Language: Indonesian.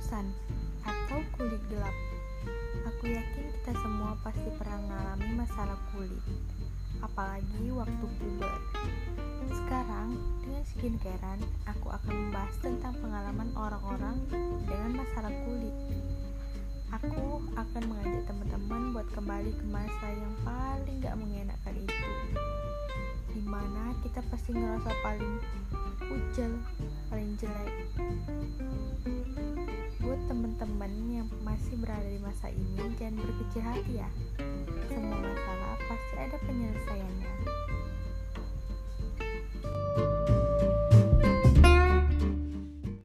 Sun atau kulit gelap. Aku yakin kita semua pasti pernah mengalami masalah kulit, apalagi waktu puber. Sekarang, dengan skincarean, aku akan membahas tentang pengalaman orang-orang dengan masalah kulit. Aku akan mengajak teman-teman buat kembali ke masa yang paling gak mengenakan itu. Di mana kita pasti ngerasa paling Teman-teman yang masih berada di masa ini, jangan berkecil hati ya. Semua